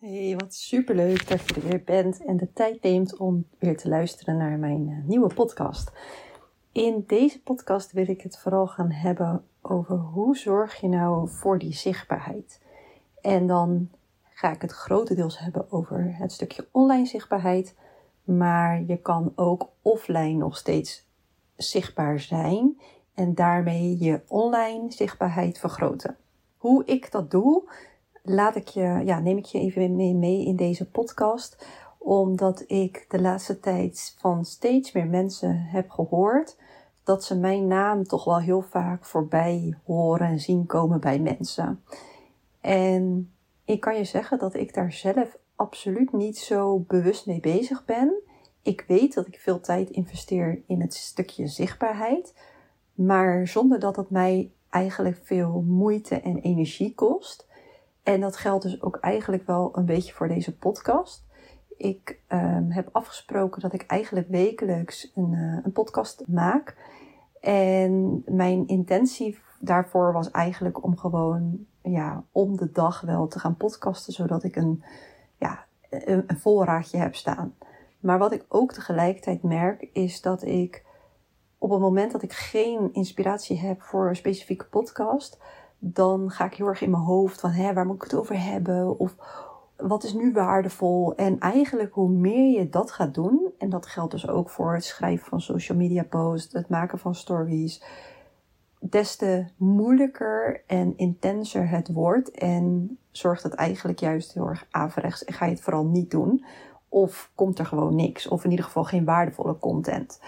Hey, wat superleuk dat je er weer bent en de tijd neemt om weer te luisteren naar mijn eh, nieuwe podcast. In deze podcast wil ik het vooral gaan hebben over hoe zorg je nou voor die zichtbaarheid. En dan ga ik het grotendeels hebben over het stukje online zichtbaarheid, maar je kan ook offline nog steeds zichtbaar zijn en daarmee je online zichtbaarheid vergroten. Hoe ik dat doe, laat ik je, ja, neem ik je even mee, mee in deze podcast. Omdat ik de laatste tijd van steeds meer mensen heb gehoord dat ze mijn naam toch wel heel vaak voorbij horen en zien komen bij mensen. En ik kan je zeggen dat ik daar zelf absoluut niet zo bewust mee bezig ben. Ik weet dat ik veel tijd investeer in het stukje zichtbaarheid, maar zonder dat het mij eigenlijk veel moeite en energie kost. En dat geldt dus ook eigenlijk wel een beetje voor deze podcast. Ik um, heb afgesproken dat ik eigenlijk wekelijks een, uh, een podcast maak. En mijn intentie daarvoor was eigenlijk om gewoon ja, om de dag wel te gaan podcasten, zodat ik een, ja, een, een voorraadje heb staan. Maar wat ik ook tegelijkertijd merk, is dat ik op het moment dat ik geen inspiratie heb voor een specifieke podcast, dan ga ik heel erg in mijn hoofd van hè, waar moet ik het over hebben? Of wat is nu waardevol? En eigenlijk hoe meer je dat gaat doen, en dat geldt dus ook voor het schrijven van social media posts, het maken van stories, des te moeilijker en intenser het wordt. En zorgt het eigenlijk juist heel erg averechts en ga je het vooral niet doen. Of komt er gewoon niks, of in ieder geval geen waardevolle content.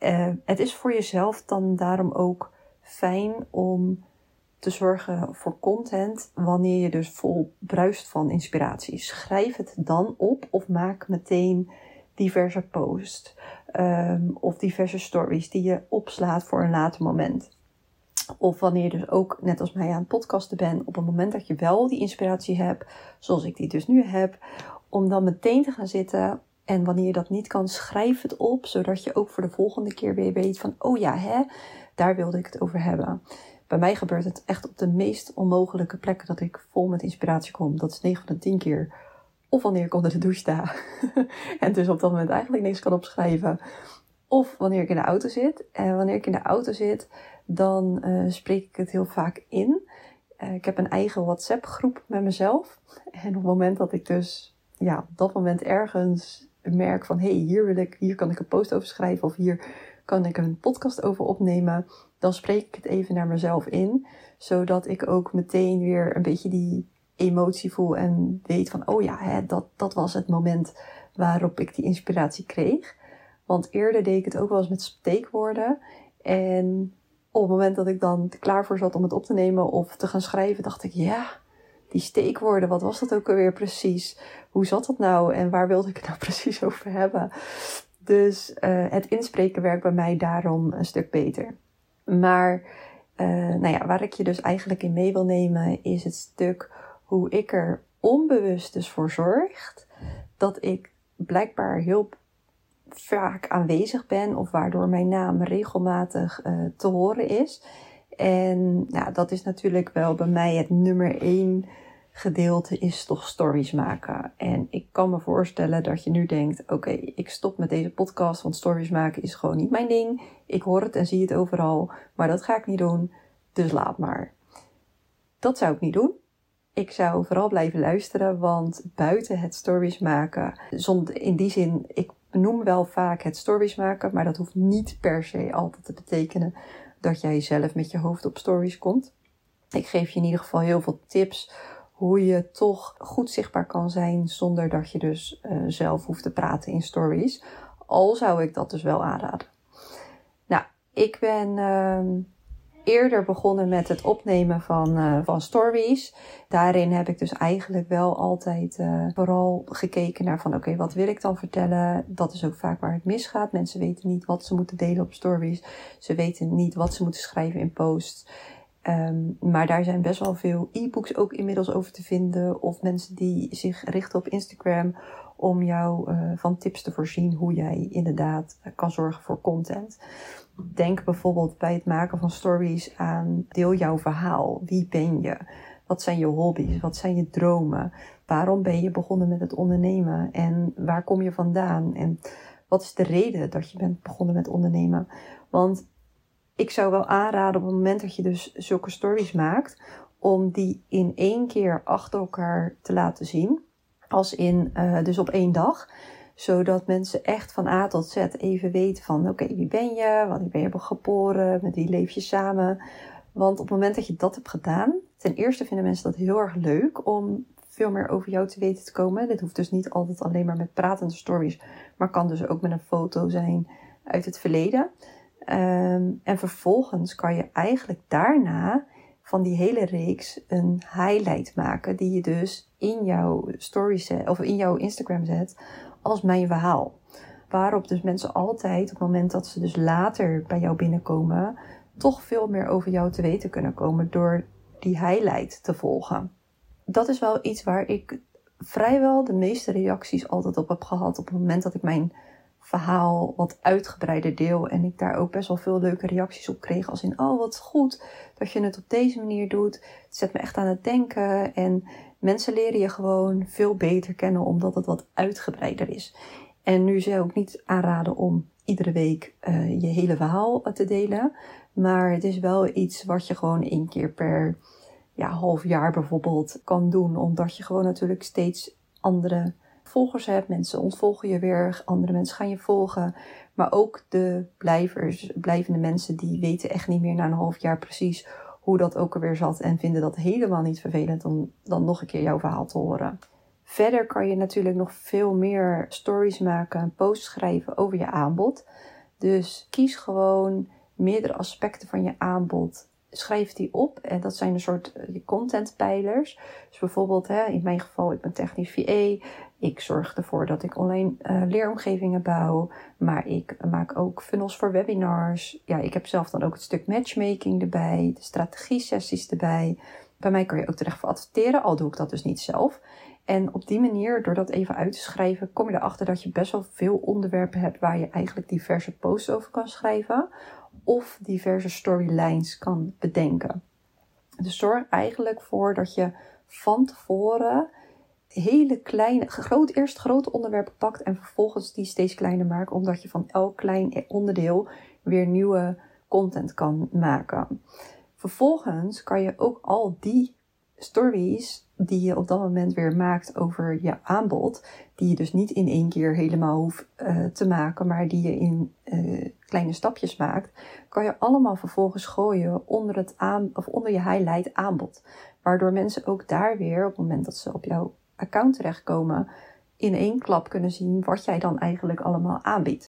Uh, het is voor jezelf dan daarom ook fijn om te zorgen voor content wanneer je dus vol bruist van inspiratie. Schrijf het dan op of maak meteen diverse posts um, of diverse stories die je opslaat voor een later moment. Of wanneer je dus ook, net als mij, aan het podcasten bent, op het moment dat je wel die inspiratie hebt, zoals ik die dus nu heb, om dan meteen te gaan zitten. En wanneer je dat niet kan, schrijf het op, zodat je ook voor de volgende keer weer weet van, oh ja, hè, daar wilde ik het over hebben. Bij mij gebeurt het echt op de meest onmogelijke plekken dat ik vol met inspiratie kom. Dat is 9 van de 10 keer. Of wanneer ik onder de douche sta. en dus op dat moment eigenlijk niks kan opschrijven. Of wanneer ik in de auto zit. En wanneer ik in de auto zit, dan uh, spreek ik het heel vaak in. Uh, ik heb een eigen WhatsApp groep met mezelf. En op het moment dat ik dus ja, op dat moment ergens merk van hé, hey, hier wil ik, hier kan ik een post over schrijven of hier kan ik een podcast over opnemen, dan spreek ik het even naar mezelf in, zodat ik ook meteen weer een beetje die emotie voel en weet van, oh ja, hè, dat, dat was het moment waarop ik die inspiratie kreeg. Want eerder deed ik het ook wel eens met steekwoorden. En op het moment dat ik dan klaar voor zat om het op te nemen of te gaan schrijven, dacht ik, ja, die steekwoorden, wat was dat ook alweer precies? Hoe zat dat nou en waar wilde ik het nou precies over hebben? Dus uh, het inspreken werkt bij mij daarom een stuk beter. Maar uh, nou ja, waar ik je dus eigenlijk in mee wil nemen, is het stuk hoe ik er onbewust dus voor zorg dat ik blijkbaar heel vaak aanwezig ben of waardoor mijn naam regelmatig uh, te horen is. En nou, dat is natuurlijk wel bij mij het nummer één gedeelte is toch stories maken. En ik kan me voorstellen dat je nu denkt: oké, ik stop met deze podcast, want stories maken is gewoon niet mijn ding. Ik hoor het en zie het overal, maar dat ga ik niet doen, dus laat maar. Dat zou ik niet doen. Ik zou vooral blijven luisteren, want buiten het stories maken, zonder, in die zin, ik noem wel vaak het stories maken, maar dat hoeft niet per se altijd te betekenen dat jij zelf met je hoofd op stories komt. Ik geef je in ieder geval heel veel tips hoe je toch goed zichtbaar kan zijn zonder dat je dus uh, zelf hoeft te praten in stories. Al zou ik dat dus wel aanraden. Nou, ik ben uh, eerder begonnen met het opnemen van, uh, van stories. Daarin heb ik dus eigenlijk wel altijd uh, vooral gekeken naar van oké, wat wil ik dan vertellen? Dat is ook vaak waar het misgaat. Mensen weten niet wat ze moeten delen op stories. Ze weten niet wat ze moeten schrijven in posts. Um, maar daar zijn best wel veel e-books ook inmiddels over te vinden. Of mensen die zich richten op Instagram om jou uh, van tips te voorzien hoe jij inderdaad kan zorgen voor content. Denk bijvoorbeeld bij het maken van stories aan deel jouw verhaal. Wie ben je? Wat zijn je hobby's? Wat zijn je dromen? waarom ben je begonnen met het ondernemen en waar kom je vandaan en wat is de reden dat je bent begonnen met ondernemen. Want ik zou wel aanraden op het moment dat je dus zulke stories maakt, om die in één keer achter elkaar te laten zien. Als in, uh, dus op één dag. Zodat mensen echt van A tot Z even weten van, oké, wie ben je? Wanneer ben je geboren? Met wie leef je samen? Want op het moment dat je dat hebt gedaan, ten eerste vinden mensen dat heel erg leuk om veel meer over jou te weten te komen. Dit hoeft dus niet altijd alleen maar met pratende stories, maar kan dus ook met een foto zijn uit het verleden. Um, en vervolgens kan je eigenlijk daarna van die hele reeks een highlight maken die je dus in jouw story zet, of in jouw Instagram zet als mijn verhaal. Waarop dus mensen altijd op het moment dat ze dus later bij jou binnenkomen, toch veel meer over jou te weten kunnen komen door die highlight te volgen. Dat is wel iets waar ik vrijwel de meeste reacties altijd op heb gehad op het moment dat ik mijn verhaal wat uitgebreider deel. En ik daar ook best wel veel leuke reacties op kreeg. Als in, oh wat goed dat je het op deze manier doet. Het zet me echt aan het denken. En mensen leren je gewoon veel beter kennen omdat het wat uitgebreider is. En nu zou ik niet aanraden om iedere week uh, je hele verhaal te delen. Maar het is wel iets wat je gewoon één keer per ja, half jaar bijvoorbeeld kan doen. Omdat je gewoon natuurlijk steeds andere volgers hebt. Mensen ontvolgen je weer, andere mensen gaan je volgen. Maar ook de blijvers, blijvende mensen, die weten echt niet meer na een half jaar precies hoe dat ook alweer zat. En vinden dat helemaal niet vervelend om dan nog een keer jouw verhaal te horen. Verder kan je natuurlijk nog veel meer stories maken, posts schrijven over je aanbod. Dus kies gewoon meerdere aspecten van je aanbod schrijf die op. En dat zijn een soort eh, contentpijlers. Dus bijvoorbeeld, hè, in mijn geval, ik ben technisch VA. Ik zorg ervoor dat ik online uh, leeromgevingen bouw. Maar ik maak ook funnels voor webinars. Ja, ik heb zelf dan ook het stuk matchmaking erbij. De strategie-sessies erbij. Bij mij kan je ook terecht voor adverteren, al doe ik dat dus niet zelf. En op die manier, door dat even uit te schrijven, kom je erachter dat je best wel veel onderwerpen hebt waar je eigenlijk diverse posts over kan schrijven of diverse storylines kan bedenken. Dus zorg eigenlijk voor dat je van tevoren hele kleine, groot, eerst grote onderwerpen pakt en vervolgens die steeds kleiner maakt, omdat je van elk klein onderdeel weer nieuwe content kan maken. Vervolgens kan je ook al die stories die je op dat moment weer maakt over je aanbod, die je dus niet in één keer helemaal hoeft uh, te maken, maar die je in uh, kleine stapjes maakt, kan je allemaal vervolgens gooien onder, het aan, of onder je highlight aanbod. Waardoor mensen ook daar weer, op het moment dat ze op jouw account terechtkomen, in één klap kunnen zien wat jij dan eigenlijk allemaal aanbiedt.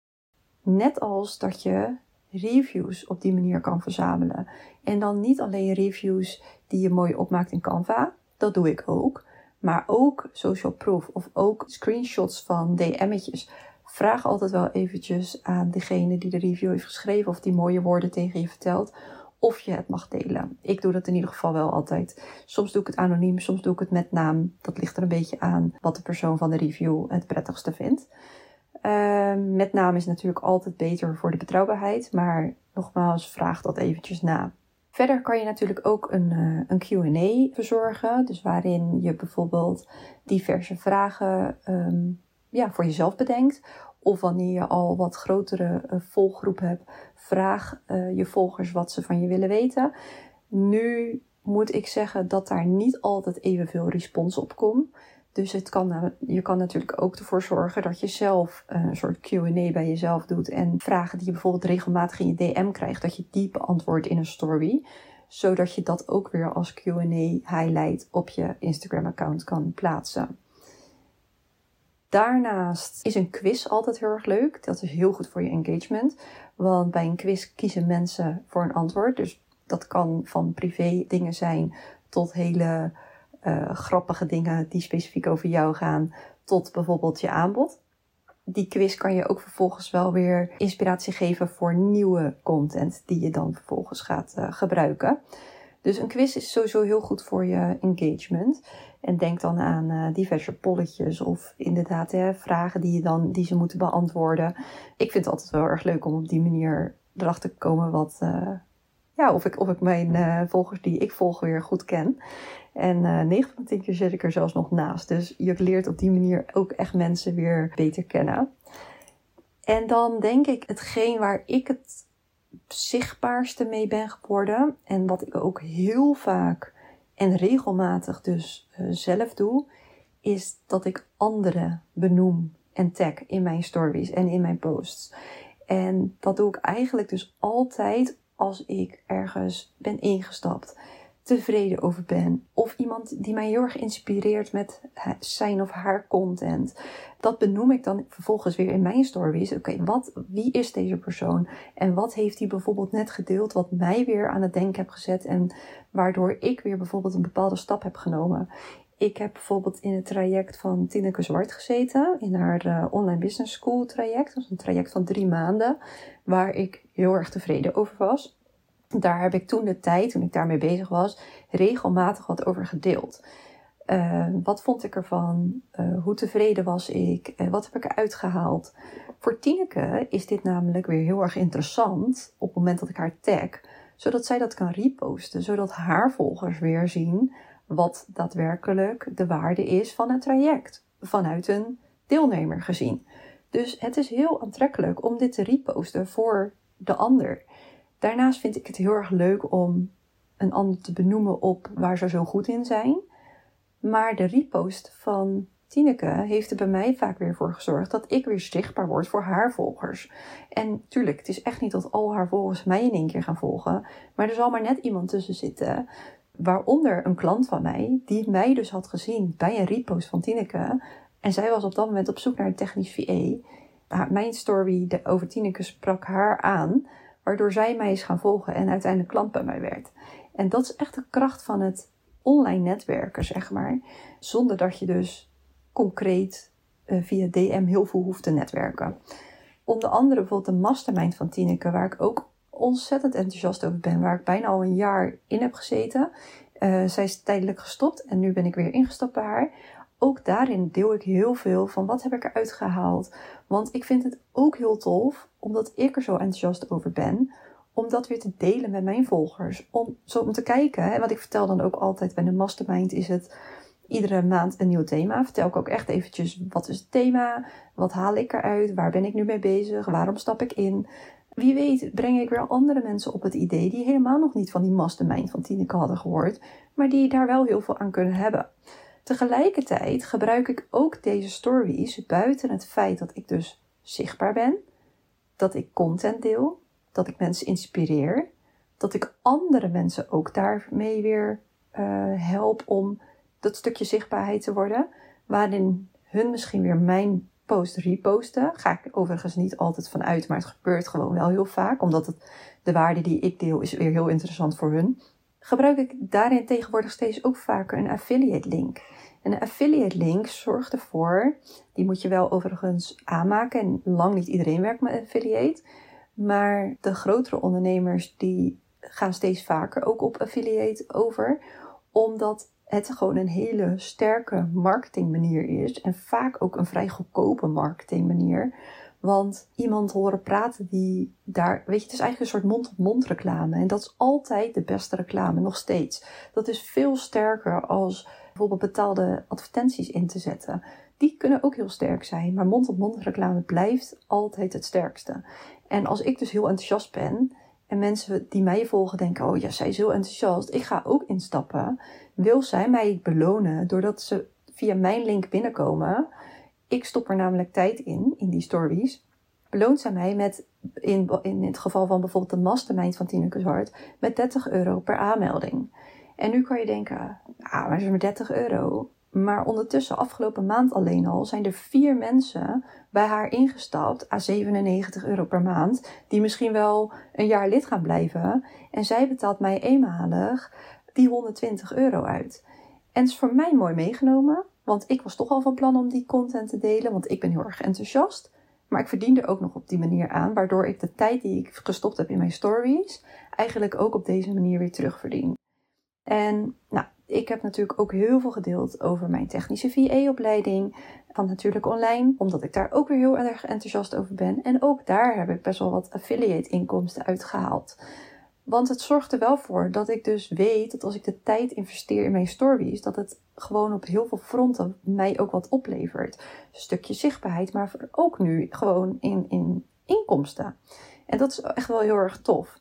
Net als dat je reviews op die manier kan verzamelen. En dan niet alleen reviews die je mooi opmaakt in Canva, dat doe ik ook. Maar ook social proof of ook screenshots van DM'tjes. Vraag altijd wel eventjes aan degene die de review heeft geschreven of die mooie woorden tegen je vertelt of je het mag delen. Ik doe dat in ieder geval wel altijd. Soms doe ik het anoniem, soms doe ik het met naam. Dat ligt er een beetje aan wat de persoon van de review het prettigste vindt. Uh, met naam is natuurlijk altijd beter voor de betrouwbaarheid, maar nogmaals, vraag dat eventjes na. Verder kan je natuurlijk ook een, uh, een QA verzorgen, dus waarin je bijvoorbeeld diverse vragen um, ja, voor jezelf bedenkt. Of wanneer je al wat grotere uh, volgroep hebt, vraag uh, je volgers wat ze van je willen weten. Nu moet ik zeggen dat daar niet altijd evenveel respons op komt. Dus het kan, je kan natuurlijk ook ervoor zorgen dat je zelf een soort QA bij jezelf doet. En vragen die je bijvoorbeeld regelmatig in je DM krijgt, dat je die beantwoordt in een story. Zodat je dat ook weer als QA highlight op je Instagram-account kan plaatsen. Daarnaast is een quiz altijd heel erg leuk. Dat is heel goed voor je engagement. Want bij een quiz kiezen mensen voor een antwoord. Dus dat kan van privé dingen zijn tot hele uh, grappige dingen die specifiek over jou gaan, tot bijvoorbeeld je aanbod. Die quiz kan je ook vervolgens wel weer inspiratie geven voor nieuwe content die je dan vervolgens gaat uh, gebruiken. Dus een quiz is sowieso heel goed voor je engagement. En denk dan aan uh, diverse polletjes of inderdaad hè, vragen die, je dan, die ze moeten beantwoorden. Ik vind het altijd wel erg leuk om op die manier erachter te komen wat, uh, ja, of, ik, of ik mijn uh, volgers die ik volg weer goed ken. En uh, 9 van 10 keer zit ik er zelfs nog naast. Dus je leert op die manier ook echt mensen weer beter kennen. En dan denk ik hetgeen waar ik het zichtbaarste mee ben geworden. En wat ik ook heel vaak en regelmatig dus uh, zelf doe. Is dat ik anderen benoem en tag in mijn stories en in mijn posts. En dat doe ik eigenlijk dus altijd als ik ergens ben ingestapt, tevreden over ben. Of iemand die mij heel erg inspireert met zijn of haar content. Dat benoem ik dan vervolgens weer in mijn stories. Oké, wat, wie is deze persoon? En wat heeft hij bijvoorbeeld net gedeeld wat mij weer aan het denken heb gezet en waardoor ik weer bijvoorbeeld een bepaalde stap heb genomen. Ik heb bijvoorbeeld in het traject van Tineke Zwart gezeten, in haar uh, online business school traject. Dat is een traject van drie maanden, waar ik heel erg tevreden over was. Daar heb ik toen de tijd, toen ik daarmee bezig was, regelmatig wat over gedeeld. Uh, wat vond ik ervan? Uh, hoe tevreden was ik? Uh, wat heb ik eruit gehaald? Voor Tineke is dit namelijk weer heel erg interessant op het moment dat ik haar tag, zodat zij dat kan reposten, zodat haar volgers weer zien wat daadwerkelijk de waarde is van het traject vanuit een deelnemer gezien. Dus het is heel aantrekkelijk om dit te reposten voor de ander. Daarnaast vind ik het heel erg leuk om een ander te benoemen op waar ze zo goed in zijn. Maar de repost van Tineke heeft er bij mij vaak weer voor gezorgd dat ik weer zichtbaar word voor haar volgers. En tuurlijk, het is echt niet dat al haar volgers mij in één keer gaan volgen. Maar er zal maar net iemand tussen zitten Waaronder een klant van mij, die mij dus had gezien bij een repost van Tineke. En zij was op dat moment op zoek naar een technisch VA. Mijn story over Tineke sprak haar aan, waardoor zij mij is gaan volgen en uiteindelijk klant bij mij werd. En dat is echt de kracht van het online netwerken, zeg maar. Zonder dat je dus concreet uh, via DM heel veel hoeft te netwerken. Onder andere bijvoorbeeld de mastermind van Tineke, waar ik ook ontzettend enthousiast over ben, waar ik bijna al een jaar in heb gezeten. Uh, zij is tijdelijk gestopt en nu ben ik weer ingestapt bij haar. Ook daarin deel ik heel veel van wat heb ik eruit gehaald. Want ik vind het ook heel tof, omdat ik er zo enthousiast over ben, om dat weer te delen met mijn volgers. Om, zo om te kijken, hè, wat ik vertel dan ook altijd bij de mastermind is het iedere maand een nieuw thema. Vertel ik ook echt eventjes wat is het thema, wat haal ik eruit, waar ben ik nu mee bezig, waarom stap ik in. Wie weet breng ik weer andere mensen op het idee die helemaal nog niet van die mastermind van Tineke hadden gehoord, maar die daar wel heel veel aan kunnen hebben. Tegelijkertijd gebruik ik ook deze stories buiten het feit dat ik dus zichtbaar ben, dat ik content deel, dat ik mensen inspireer, dat ik andere mensen ook daarmee weer uh, help om dat stukje zichtbaarheid te worden, waarin hun misschien weer mijn post reposten. Ga ik overigens niet altijd van uit, maar het gebeurt gewoon wel heel vaak, omdat het, de waarde die ik deel is weer heel interessant voor hun. Gebruik ik daarin tegenwoordig steeds ook vaker een affiliate link. En een affiliate link zorgt ervoor, die moet je wel overigens aanmaken en lang niet iedereen werkt met affiliate, maar de grotere ondernemers die gaan steeds vaker ook op affiliate over, omdat het gewoon een hele sterke marketingmanier is. En vaak ook een vrij goedkope marketingmanier. Want iemand horen praten die daar, weet je, het is eigenlijk een soort mond-op-mond reclame. En dat is altijd de beste reclame, nog steeds. Dat is veel sterker als bijvoorbeeld betaalde advertenties in te zetten. Die kunnen ook heel sterk zijn, maar mond-op-mond reclame blijft altijd het sterkste. En als ik dus heel enthousiast ben en mensen die mij volgen denken: oh ja, zij is heel enthousiast, ik ga ook instappen wil zij mij belonen doordat ze via mijn link binnenkomen. Ik stop er namelijk tijd in, in die stories. Beloont zij mij met, in, in het geval van bijvoorbeeld de mastermind van Tineke Zwart, met 30 euro per aanmelding. En nu kan je denken, ah, maar dat is maar 30 euro. Maar ondertussen, afgelopen maand alleen al, zijn er vier mensen bij haar ingestapt aan 97 euro per maand. Die misschien wel een jaar lid gaan blijven. En zij betaalt mij eenmalig die 120 euro uit. En het is voor mij mooi meegenomen, want ik was toch al van plan om die content te delen, want ik ben heel erg enthousiast. Maar ik verdien er ook nog op die manier aan, waardoor ik de tijd die ik gestopt heb in mijn stories eigenlijk ook op deze manier weer terugverdien. En nou, ik heb natuurlijk ook heel veel gedeeld over mijn technische VA-opleiding van Natuurlijk Online, omdat ik daar ook weer heel erg enthousiast over ben. En ook daar heb ik best wel wat affiliate inkomsten uitgehaald. Want het zorgt er wel voor dat ik dus weet dat als ik de tijd investeer in mijn stories, dat het gewoon op heel veel fronten mij ook wat oplevert. Een stukje zichtbaarheid, maar ook nu gewoon in, in inkomsten. En dat is echt wel heel erg tof.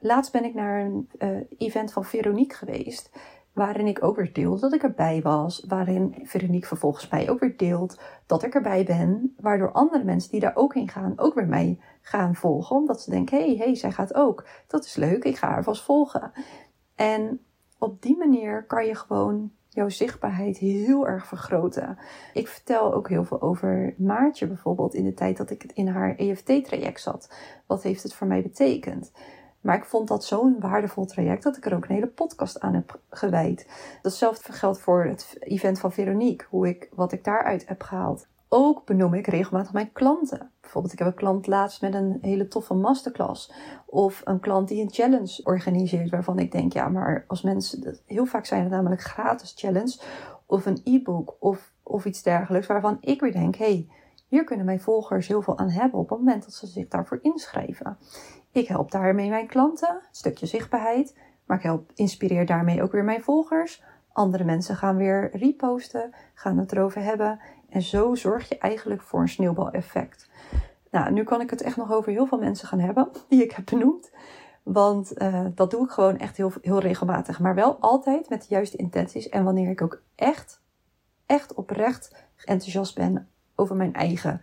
Laatst ben ik naar een uh, event van Veronique geweest. Waarin ik ook weer deelde dat ik erbij was. Waarin Veronique vervolgens mij ook weer deelt dat ik erbij ben. Waardoor andere mensen die daar ook in gaan, ook weer mij gaan volgen. Omdat ze denken, hé, hey, hey, zij gaat ook. Dat is leuk, ik ga haar vast volgen. En op die manier kan je gewoon jouw zichtbaarheid heel erg vergroten. Ik vertel ook heel veel over Maartje bijvoorbeeld in de tijd dat ik in haar EFT-traject zat. Wat heeft het voor mij betekend? Maar ik vond dat zo'n waardevol traject dat ik er ook een hele podcast aan heb gewijd. Datzelfde geldt voor het event van Veronique, hoe ik, wat ik daaruit heb gehaald. Ook benoem ik regelmatig mijn klanten. Bijvoorbeeld, ik heb een klant laatst met een hele toffe masterclass. Of een klant die een challenge organiseert, waarvan ik denk, ja, maar als mensen, heel vaak zijn het namelijk gratis challenge, of een e-book, of, of iets dergelijks, waarvan ik weer denk, hé, hey, hier kunnen mijn volgers heel veel aan hebben op het moment dat ze zich daarvoor inschrijven. Ik help daarmee mijn klanten, een stukje zichtbaarheid, maar ik help, inspireer daarmee ook weer mijn volgers. Andere mensen gaan weer reposten, gaan het erover hebben. En zo zorg je eigenlijk voor een sneeuwbaleffect. Nou, nu kan ik het echt nog over heel veel mensen gaan hebben die ik heb benoemd. Want uh, dat doe ik gewoon echt heel, heel regelmatig. Maar wel altijd met de juiste intenties. En wanneer ik ook echt, echt oprecht enthousiast ben over mijn eigen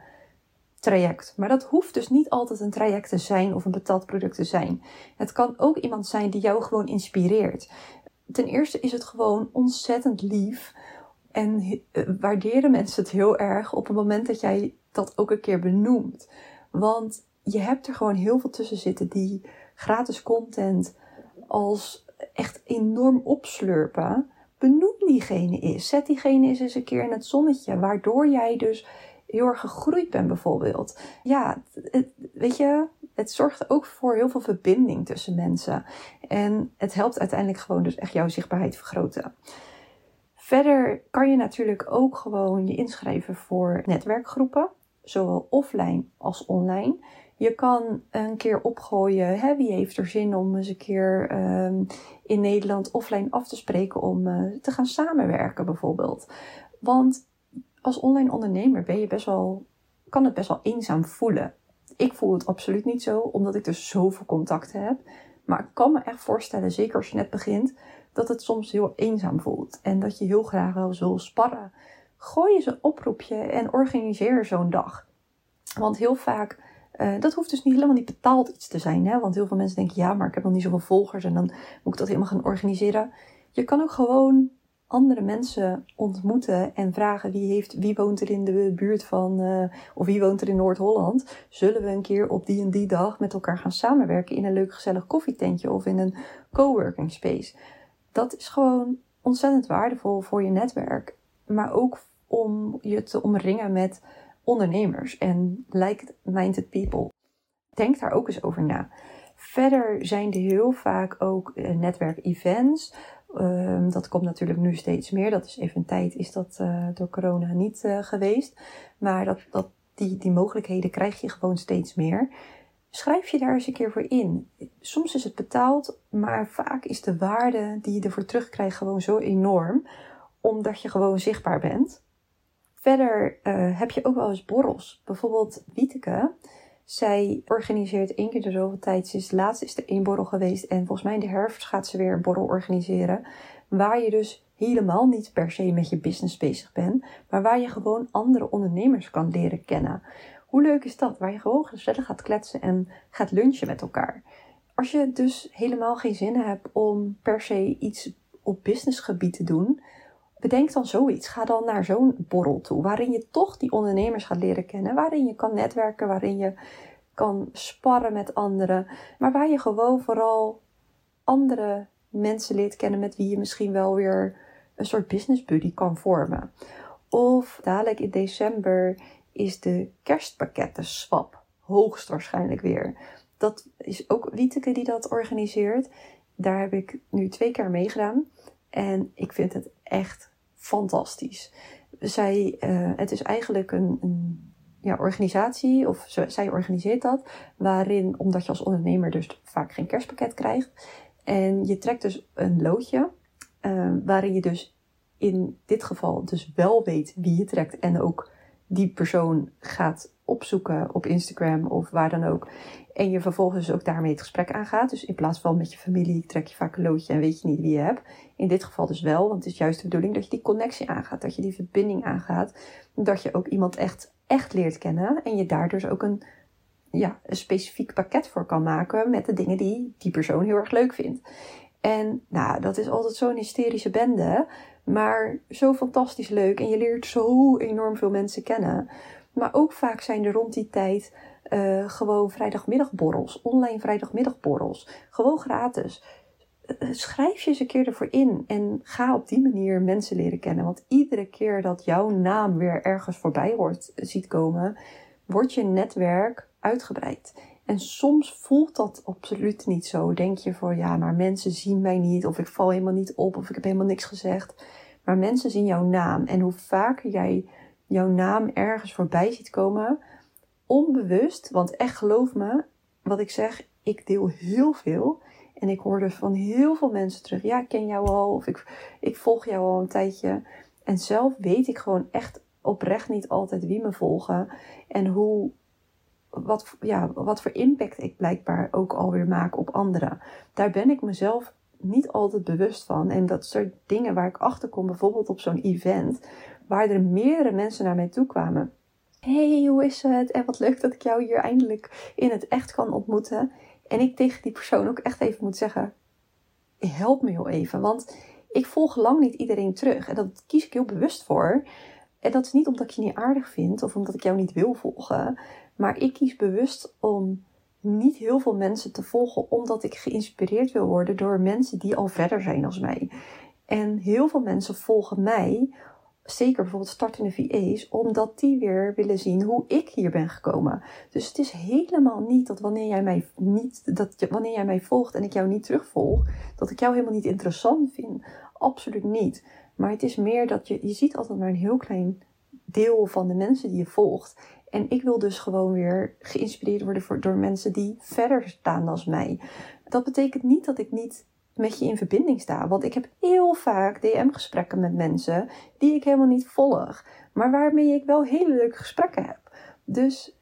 traject. Maar dat hoeft dus niet altijd een traject te zijn of een betaald product te zijn. Het kan ook iemand zijn die jou gewoon inspireert. Ten eerste is het gewoon ontzettend lief en eh, waarderen mensen het heel erg op het moment dat jij dat ook een keer benoemt. Want je hebt er gewoon heel veel tussen zitten die gratis content als echt enorm opslurpen. Benoem diegene eens. Zet diegene eens eens een keer in het zonnetje. Waardoor jij dus heel erg gegroeid bent bijvoorbeeld. Ja, het, weet je, het zorgt ook voor heel veel verbinding tussen mensen. En het helpt uiteindelijk gewoon dus echt jouw zichtbaarheid vergroten. Verder kan je natuurlijk ook gewoon je inschrijven voor netwerkgroepen, zowel offline als online. Je kan een keer opgooien, hè, wie heeft er zin om eens een keer um, in Nederland offline af te spreken om uh, te gaan samenwerken bijvoorbeeld. Want als online ondernemer ben je best wel, kan het best wel eenzaam voelen. Ik voel het absoluut niet zo, omdat ik dus zoveel contacten heb. Maar ik kan me echt voorstellen, zeker als je net begint, dat het soms heel eenzaam voelt. En dat je heel graag wel wil sparren. Gooi eens een oproepje en organiseer zo'n dag. Want heel vaak, uh, dat hoeft dus niet helemaal niet betaald iets te zijn. Hè? Want heel veel mensen denken, ja, maar ik heb nog niet zoveel volgers en dan moet ik dat helemaal gaan organiseren. Je kan ook gewoon andere mensen ontmoeten en vragen wie, heeft, wie woont er in de buurt van, uh, of wie woont er in Noord-Holland. Zullen we een keer op die en die dag met elkaar gaan samenwerken in een leuk gezellig koffietentje of in een coworking space? Dat is gewoon ontzettend waardevol voor je netwerk, maar ook om je te omringen met ondernemers en like-minded people. Denk daar ook eens over na. Verder zijn er heel vaak ook uh, netwerk-events Um, dat komt natuurlijk nu steeds meer. Dat is even een tijd, is dat uh, door corona niet uh, geweest. Maar dat, dat, die, die mogelijkheden krijg je gewoon steeds meer. Schrijf je daar eens een keer voor in. Soms is het betaald, maar vaak is de waarde die je ervoor terugkrijgt gewoon zo enorm, omdat je gewoon zichtbaar bent. Verder uh, heb je ook wel eens borrels. Bijvoorbeeld Wieteke zij organiseert één keer de zoveel tijd. Sinds laatst is er één borrel geweest. En volgens mij in de herfst gaat ze weer een borrel organiseren. Waar je dus helemaal niet per se met je business bezig bent. Maar waar je gewoon andere ondernemers kan leren kennen. Hoe leuk is dat? Waar je gewoon gezellig gaat kletsen en gaat lunchen met elkaar. Als je dus helemaal geen zin hebt om per se iets op businessgebied te doen bedenk dan zoiets. Ga dan naar zo'n borrel toe, waarin je toch die ondernemers gaat leren kennen, waarin je kan netwerken, waarin je kan sparren met anderen, maar waar je gewoon vooral andere mensen leert kennen met wie je misschien wel weer een soort business buddy kan vormen. Of dadelijk in december is de kerstpakketten swap hoogstwaarschijnlijk weer. Dat is ook Wieteke die dat organiseert. Daar heb ik nu twee keer meegedaan. En ik vind het echt fantastisch. Zij, uh, het is eigenlijk een, een, ja, organisatie, of zij organiseert dat, waarin, omdat je als ondernemer dus vaak geen kerstpakket krijgt, en je trekt dus een loodje, uh, waarin je dus in dit geval dus wel weet wie je trekt en ook die persoon gaat opzoeken op Instagram of waar dan ook. En je vervolgens ook daarmee het gesprek aangaat. Dus in plaats van met je familie trek je vaak een loodje en weet je niet wie je hebt. In dit geval dus wel, want het is juist de bedoeling dat je die connectie aangaat. Dat je die verbinding aangaat. Dat je ook iemand echt, echt leert kennen. En je daar dus ook een, ja, een specifiek pakket voor kan maken met de dingen die die persoon heel erg leuk vindt. En nou, dat is altijd zo'n hysterische bende. Maar zo fantastisch leuk. En je leert zo enorm veel mensen kennen. Maar ook vaak zijn er rond die tijd uh, gewoon vrijdagmiddagborrels, online vrijdagmiddagborrels. Gewoon gratis. Uh, schrijf je eens een keer ervoor in en ga op die manier mensen leren kennen. Want iedere keer dat jouw naam weer ergens voorbij hoort ziet komen, wordt je netwerk uitgebreid. En soms voelt dat absoluut niet zo. Denk je voor ja, maar mensen zien mij niet, of ik val helemaal niet op, of ik heb helemaal niks gezegd. Maar mensen zien jouw naam. En hoe vaker jij jouw naam ergens voorbij ziet komen, onbewust, want echt geloof me, wat ik zeg, ik deel heel veel. En ik hoor dus van heel veel mensen terug, ja, ik ken jou al, of ik, ik volg jou al een tijdje. En zelf weet ik gewoon echt oprecht niet altijd wie me volgen en hoe, wat, ja, wat voor impact ik blijkbaar ook alweer maak op anderen. Daar ben ik mezelf niet altijd bewust van. En dat soort dingen waar ik achter kom, bijvoorbeeld op zo'n event, waar er meerdere mensen naar mij toe kwamen. Hey, hoe is het? En wat leuk dat ik jou hier eindelijk in het echt kan ontmoeten. En ik tegen die persoon ook echt even moet zeggen: help me heel even. Want ik volg lang niet iedereen terug. En dat kies ik heel bewust voor. En dat is niet omdat ik je niet aardig vind of omdat ik jou niet wil volgen. Maar ik kies bewust om niet heel veel mensen te volgen, omdat ik geïnspireerd wil worden door mensen die al verder zijn als mij. En heel veel mensen volgen mij zeker bijvoorbeeld startende VA's, omdat die weer willen zien hoe ik hier ben gekomen. Dus het is helemaal niet dat wanneer jij mij niet, dat je, wanneer jij mij volgt en ik jou niet terugvolg, dat ik jou helemaal niet interessant vind. Absoluut niet. Maar het is meer dat je, je ziet altijd maar een heel klein deel van de mensen die je volgt. En ik wil dus gewoon weer geïnspireerd worden door mensen die verder staan dan mij. Dat betekent niet dat ik niet met je in verbinding sta. Want ik heb heel vaak DM-gesprekken met mensen die ik helemaal niet volg, maar waarmee ik wel hele leuke gesprekken heb. Dus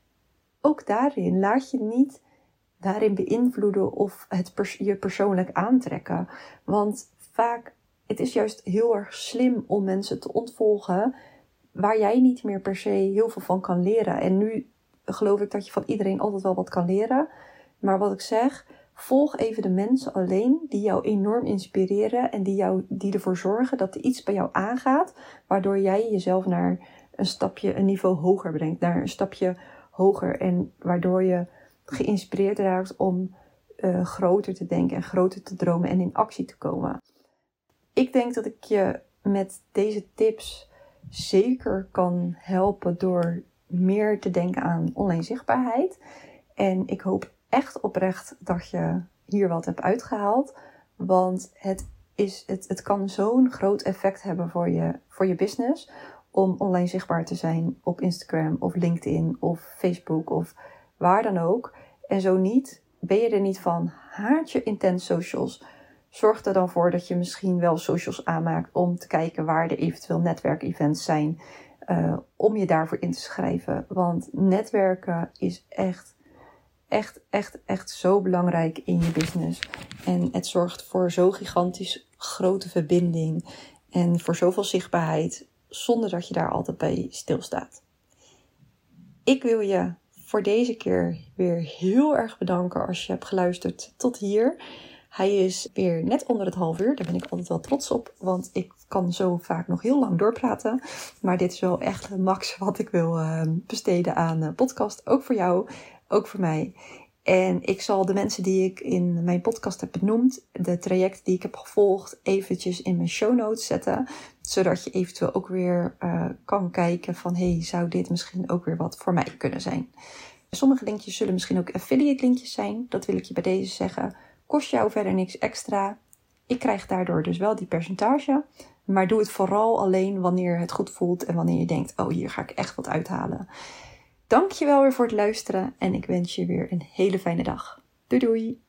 ook daarin laat je niet daarin beïnvloeden of het je persoonlijk aantrekken. Want vaak, het is juist heel erg slim om mensen te ontvolgen waar jij niet meer per se heel veel van kan leren. En nu geloof ik dat je van iedereen altijd wel wat kan leren. Maar wat ik zeg, Volg even de mensen alleen die jou enorm inspireren en die, jou, die ervoor zorgen dat er iets bij jou aangaat, waardoor jij jezelf naar een stapje, een niveau hoger brengt, naar een stapje hoger en waardoor je geïnspireerd raakt om uh, groter te denken en groter te dromen en in actie te komen. Ik denk dat ik je met deze tips zeker kan helpen door meer te denken aan online zichtbaarheid. En ik hoop echt oprecht dat je hier wat hebt uitgehaald. Want het, is, het, het kan zo'n groot effect hebben voor je, voor je business. Om online zichtbaar te zijn op Instagram of LinkedIn of Facebook of waar dan ook. En zo niet, ben je er niet van, haat je intens socials. Zorg er dan voor dat je misschien wel socials aanmaakt om te kijken waar er eventueel netwerkevents zijn. Uh, om je daarvoor in te schrijven. Want netwerken is echt echt, echt, echt zo belangrijk in je business. En het zorgt voor zo gigantisch grote verbinding en voor zoveel zichtbaarheid, zonder dat je daar altijd bij stilstaat. Ik wil je voor deze keer weer heel erg bedanken als je hebt geluisterd tot hier. Hij is weer net onder het half uur. Daar ben ik altijd wel trots op. Want ik kan zo vaak nog heel lang doorpraten. Maar dit is wel echt max wat ik wil uh, besteden aan uh, podcast. Ook voor jou ook voor mij. En ik zal de mensen die ik in mijn podcast heb benoemd, de traject die ik heb gevolgd, eventjes in mijn show notes zetten. Zodat je eventueel ook weer uh, kan kijken van, hey, zou dit misschien ook weer wat voor mij kunnen zijn? Sommige linkjes zullen misschien ook affiliate linkjes zijn. Dat wil ik je bij deze zeggen. Kost jou verder niks extra. Ik krijg daardoor dus wel die percentage. Maar doe het vooral alleen wanneer het goed voelt en wanneer je denkt, oh, hier ga ik echt wat uithalen. Dankjewel weer voor het luisteren en ik wens je weer een hele fijne dag. Doei doei!